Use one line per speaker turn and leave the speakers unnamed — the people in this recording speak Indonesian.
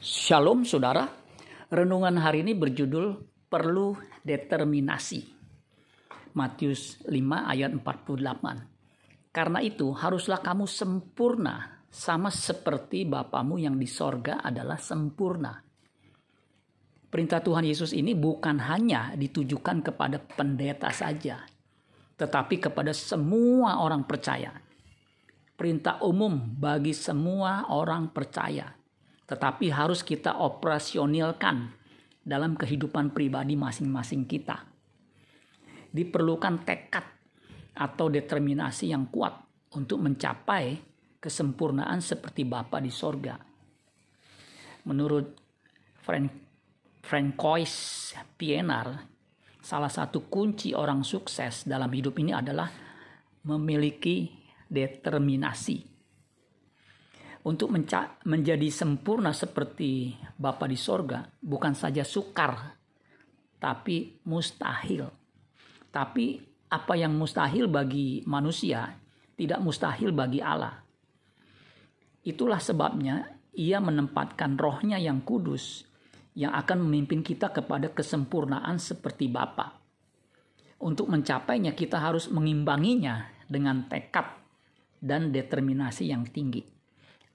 Shalom saudara, renungan hari ini berjudul Perlu Determinasi. Matius 5 ayat 48. Karena itu haruslah kamu sempurna sama seperti Bapamu yang di sorga adalah sempurna. Perintah Tuhan Yesus ini bukan hanya ditujukan kepada pendeta saja, tetapi kepada semua orang percaya. Perintah umum bagi semua orang percaya tetapi harus kita operasionalkan dalam kehidupan pribadi masing-masing kita. Diperlukan tekad atau determinasi yang kuat untuk mencapai kesempurnaan seperti Bapa di sorga. Menurut Frank, Francois Pienaar, salah satu kunci orang sukses dalam hidup ini adalah memiliki determinasi untuk menjadi sempurna seperti Bapa di sorga bukan saja sukar tapi mustahil. Tapi apa yang mustahil bagi manusia tidak mustahil bagi Allah. Itulah sebabnya ia menempatkan rohnya yang kudus yang akan memimpin kita kepada kesempurnaan seperti Bapa. Untuk mencapainya kita harus mengimbanginya dengan tekad dan determinasi yang tinggi.